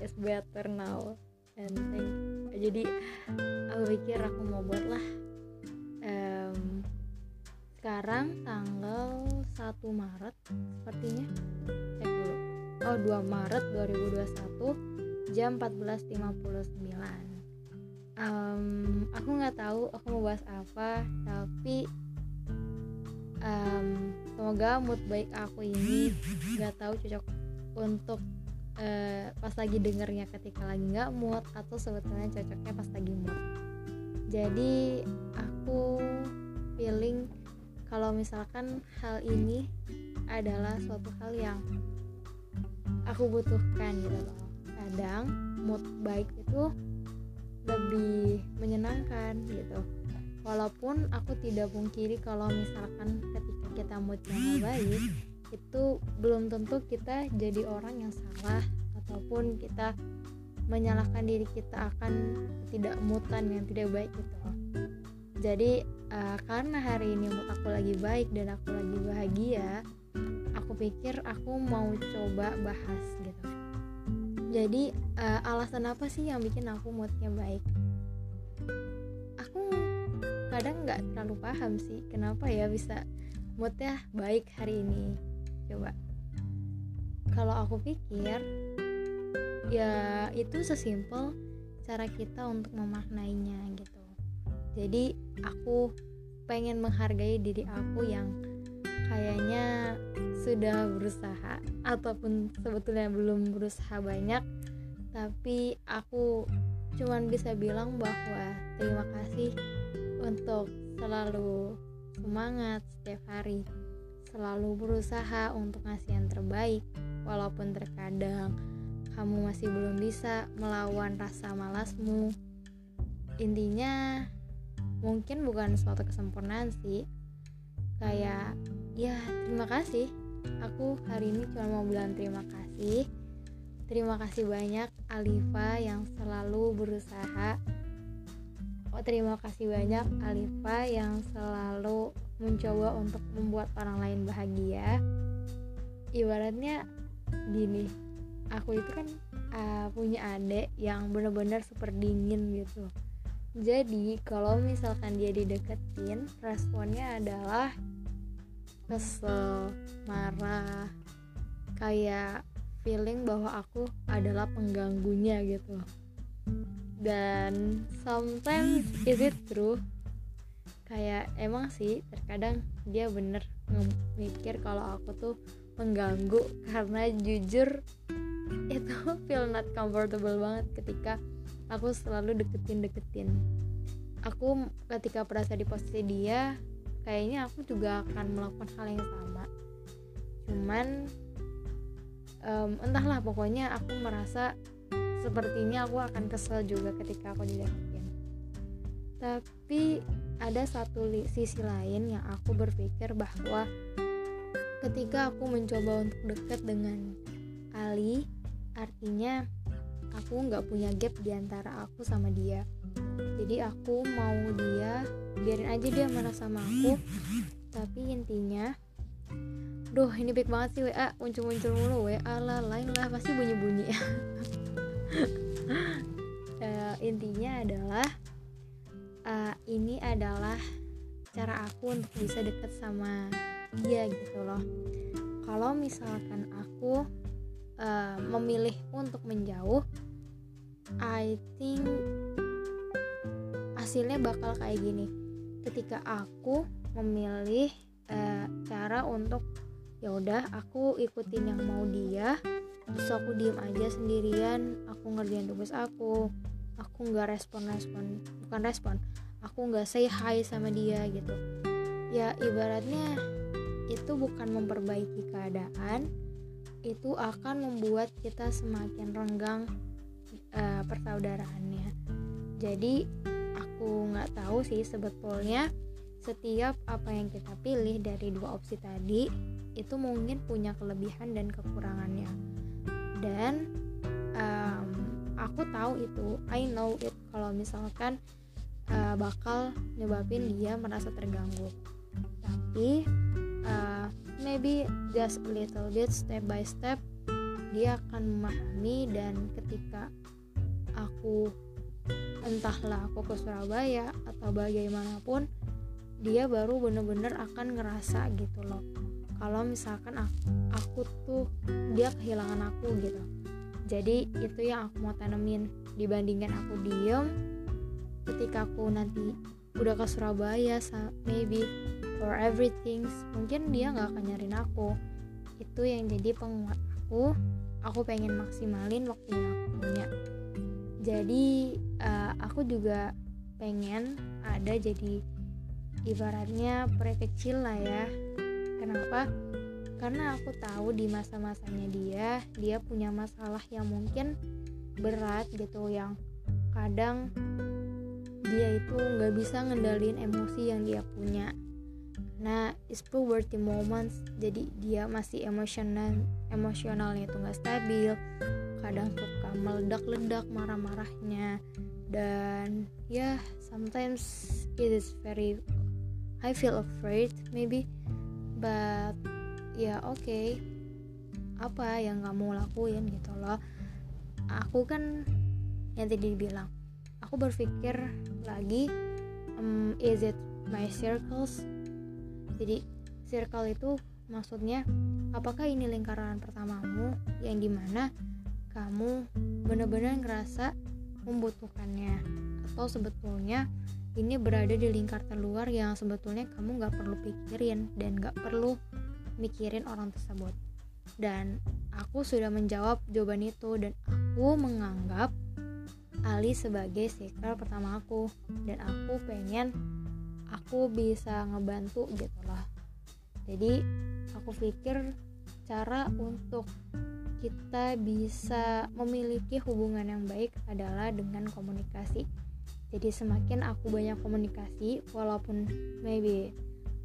is better now. And think jadi aku pikir aku mau buat lah. Um, sekarang tanggal 1 Maret sepertinya. Cek dulu. Oh 2 Maret 2021 jam 14.59 um, aku nggak tahu aku mau bahas apa tapi um, semoga mood baik aku ini nggak tahu cocok untuk uh, pas lagi dengernya ketika lagi nggak mood atau sebetulnya cocoknya pas lagi mood. Jadi aku feeling kalau misalkan hal ini adalah suatu hal yang aku butuhkan gitu loh. Kadang mood baik itu lebih menyenangkan gitu. Walaupun aku tidak pungkiri kalau misalkan ketika kita moodnya baik itu belum tentu kita jadi orang yang salah ataupun kita menyalahkan diri kita akan tidak mutan yang tidak baik gitu. Jadi uh, karena hari ini mood aku lagi baik dan aku lagi bahagia aku pikir aku mau coba bahas gitu. Jadi uh, alasan apa sih yang bikin aku moodnya baik? Aku kadang nggak terlalu paham sih kenapa ya bisa moodnya baik hari ini coba. Kalau aku pikir ya itu sesimpel cara kita untuk memaknainya gitu. Jadi aku pengen menghargai diri aku yang kayaknya sudah berusaha ataupun sebetulnya belum berusaha banyak tapi aku cuman bisa bilang bahwa terima kasih untuk selalu semangat setiap hari selalu berusaha untuk ngasih yang terbaik walaupun terkadang kamu masih belum bisa melawan rasa malasmu. Intinya mungkin bukan suatu kesempurnaan sih. Kayak ya terima kasih. Aku hari ini cuma mau bilang terima kasih. Terima kasih banyak Alifa yang selalu berusaha. Oh terima kasih banyak Alifa yang selalu mencoba untuk membuat orang lain bahagia. Ibaratnya gini aku itu kan uh, punya adik yang benar-benar super dingin gitu. Jadi kalau misalkan dia dideketin responnya adalah kesel marah kayak feeling bahwa aku adalah pengganggunya gitu. Dan sometimes is it true kayak emang sih terkadang dia bener mikir kalau aku tuh mengganggu karena jujur itu feel not comfortable banget ketika aku selalu deketin-deketin. Aku ketika berasa di posisi dia kayaknya aku juga akan melakukan hal yang sama. Cuman um, entahlah pokoknya aku merasa sepertinya aku akan kesel juga ketika aku dideketin. Tapi ada satu sisi lain yang aku berpikir bahwa ketika aku mencoba untuk dekat dengan Ali artinya aku nggak punya gap di antara aku sama dia. Jadi aku mau dia biarin aja dia marah sama aku. Tapi intinya Duh ini baik banget sih WA muncul-muncul mulu WA lah lain lah pasti bunyi-bunyi. Uh, intinya adalah uh, ini adalah cara aku untuk bisa deket sama dia gitu loh. Kalau misalkan aku uh, memilih untuk menjauh I think hasilnya bakal kayak gini. Ketika aku memilih uh, cara untuk ya udah aku ikutin yang mau dia terus aku diem aja sendirian aku ngerjain tugas aku aku nggak respon respon bukan respon aku nggak say hi sama dia gitu. Ya ibaratnya itu bukan memperbaiki keadaan itu akan membuat kita semakin renggang uh, persaudaraannya. Jadi aku nggak tahu sih sebetulnya setiap apa yang kita pilih dari dua opsi tadi itu mungkin punya kelebihan dan kekurangannya. Dan aku tahu itu I know it. Kalau misalkan uh, bakal nyebabin dia merasa terganggu. Tapi uh, maybe just a little bit step by step dia akan memahami dan ketika aku entahlah aku ke Surabaya atau bagaimanapun dia baru bener-bener akan ngerasa gitu loh. Kalau misalkan aku, aku tuh dia kehilangan aku gitu jadi itu yang aku mau tanemin. Dibandingkan aku diem ketika aku nanti udah ke Surabaya maybe for everything mungkin dia nggak akan nyariin aku. Itu yang jadi penguat aku. Aku pengen maksimalin waktu yang aku punya. Jadi uh, aku juga pengen ada jadi ibaratnya peri kecil lah ya. Kenapa karena aku tahu di masa-masanya dia dia punya masalah yang mungkin berat gitu yang kadang dia itu nggak bisa ngendalin emosi yang dia punya. Nah it's puberty moments jadi dia masih emosional emosionalnya itu nggak stabil kadang suka meledak-ledak marah-marahnya. Dan ya yeah, sometimes it is very I feel afraid maybe but ya oke. Okay. apa yang kamu lakuin gitu loh? Aku kan yang tadi bilang aku berpikir lagi um, is it my circles? Jadi circle itu maksudnya apakah ini lingkaran pertamamu yang di mana kamu benar-benar ngerasa membutuhkannya? Atau sebetulnya ini berada di lingkar terluar yang sebetulnya kamu nggak perlu pikirin dan nggak perlu mikirin orang tersebut. Dan aku sudah menjawab jawaban itu dan aku menganggap Ali sebagai circle pertama aku. Dan aku pengen aku bisa ngebantu gitu loh jadi aku pikir cara untuk kita bisa memiliki hubungan yang baik adalah dengan komunikasi. Jadi semakin aku banyak komunikasi, walaupun maybe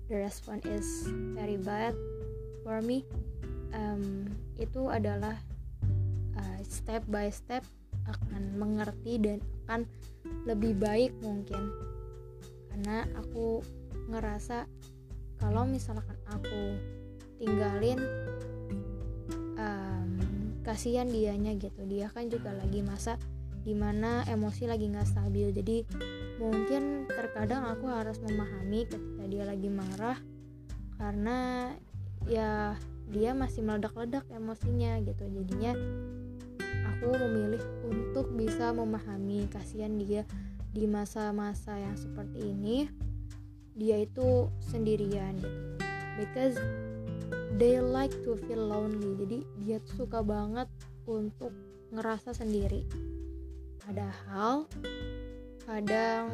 the response is very bad for me, um, itu adalah uh, step by step akan mengerti dan akan lebih baik mungkin. Karena aku ngerasa kalau misalkan aku tinggalin um, kasihan dianya gitu. Dia kan juga lagi masa di mana emosi lagi nggak stabil. Jadi mungkin terkadang aku harus memahami ketika dia lagi marah karena ya dia masih meledak-ledak emosinya gitu. Jadinya aku memilih untuk bisa memahami kasihan dia di masa-masa yang seperti ini. Dia itu sendirian. Gitu because they like to feel lonely. Jadi dia tuh suka banget untuk ngerasa sendiri. Padahal kadang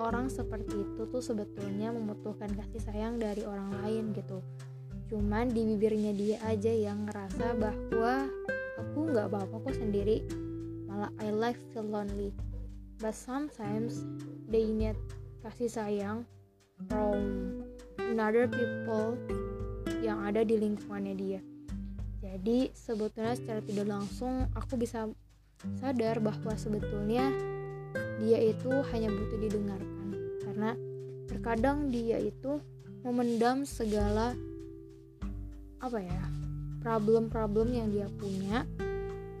orang seperti itu tuh sebetulnya membutuhkan kasih sayang dari orang lain gitu cuman di bibirnya dia aja yang ngerasa bahwa aku nggak apa-apa kok sendiri. Malah I like feel lonely. But sometimes they need kasih sayang from another people yang ada di lingkungannya dia. Jadi sebetulnya secara tidak langsung aku bisa sadar bahwa sebetulnya dia itu hanya butuh didengarkan. Karena terkadang dia itu memendam segala apa ya problem-problem yang dia punya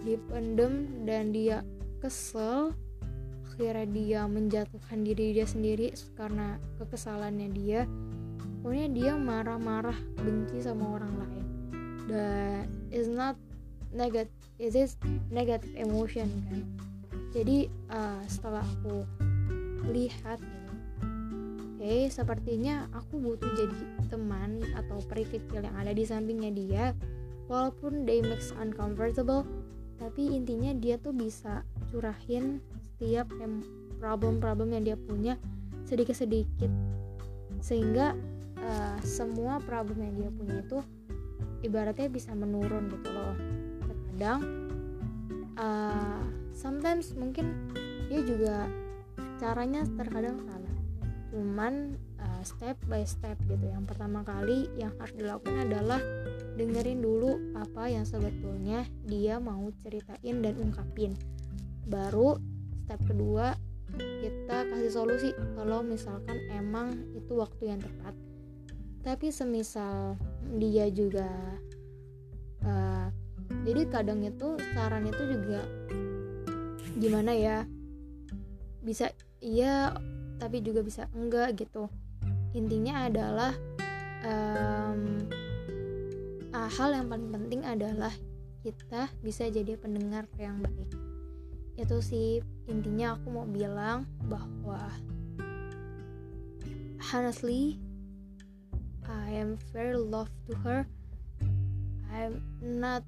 dipendem dan dia kesel akhirnya dia menjatuhkan diri dia sendiri karena kekesalannya dia. Pokoknya dia marah-marah benci sama orang lain. Dan is not negative it is negative emotion kan. Jadi uh, setelah aku lihat oke okay, sepertinya aku butuh jadi teman atau peri kecil yang ada di sampingnya dia walaupun they makes uncomfortable tapi intinya dia tuh bisa curahin setiap problem-problem yang dia punya sedikit-sedikit. Sehingga uh, semua problem yang dia punya itu ibaratnya bisa menurun gitu loh. Terkadang uh, sometimes mungkin dia juga caranya terkadang salah cuman step by step gitu. Yang pertama kali yang harus dilakukan adalah dengerin dulu apa yang sebetulnya dia mau ceritain dan ungkapin. Baru step kedua kita kasih solusi kalau misalkan emang itu waktu yang tepat. Tapi semisal dia juga uh, jadi kadang itu saran itu juga gimana ya? Bisa iya tapi juga bisa enggak gitu intinya adalah um, hal yang paling penting adalah kita bisa jadi pendengar yang baik. Itu sih intinya aku mau bilang bahwa honestly I am very love to her. I'm not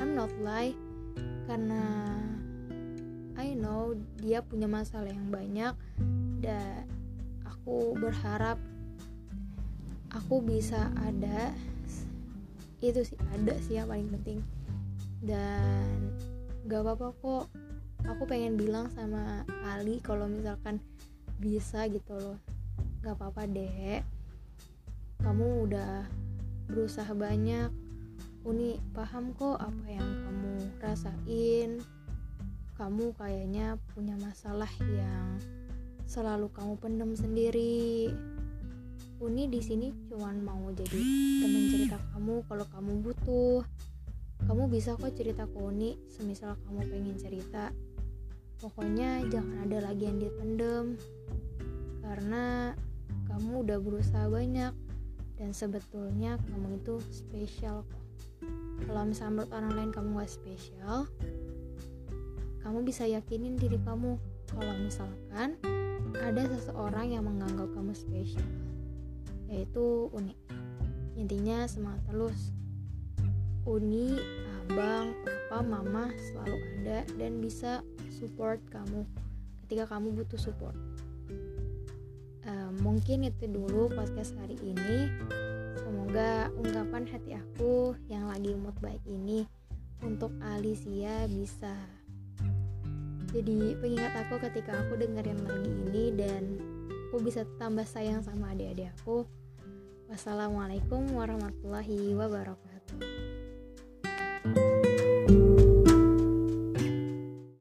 I'm not lie karena I know dia punya masalah yang banyak dan aku berharap aku bisa ada itu sih ada sih yang paling penting. Dan gak apa-apa kok. Aku pengen bilang sama Ali kalau misalkan bisa gitu loh. Gak apa-apa deh kamu udah berusaha banyak. Uni paham kok apa yang kamu rasain. Kamu kayaknya punya masalah yang selalu kamu pendem sendiri. Uni di sini cuman mau jadi teman cerita kamu kalau kamu butuh. Kamu bisa kok cerita ke Uni semisal kamu pengen cerita. Pokoknya jangan ada lagi yang dipendem karena kamu udah berusaha banyak dan sebetulnya kamu itu spesial kok. Kalau misalnya menurut orang lain kamu gak spesial kamu bisa yakinin diri kamu. Kalau misalkan ada seseorang yang menganggap kamu spesial yaitu Uni. Intinya semangat terus. Uni, abang, papa, mama selalu ada dan bisa support kamu ketika kamu butuh support. Uh, mungkin itu dulu podcast hari ini. Semoga ungkapan hati aku yang lagi mood baik ini untuk Alicia bisa jadi pengingat aku ketika aku dengerin lagi ini dan aku bisa tambah sayang sama adik-adik aku. Wassalamualaikum warahmatullahi wabarakatuh.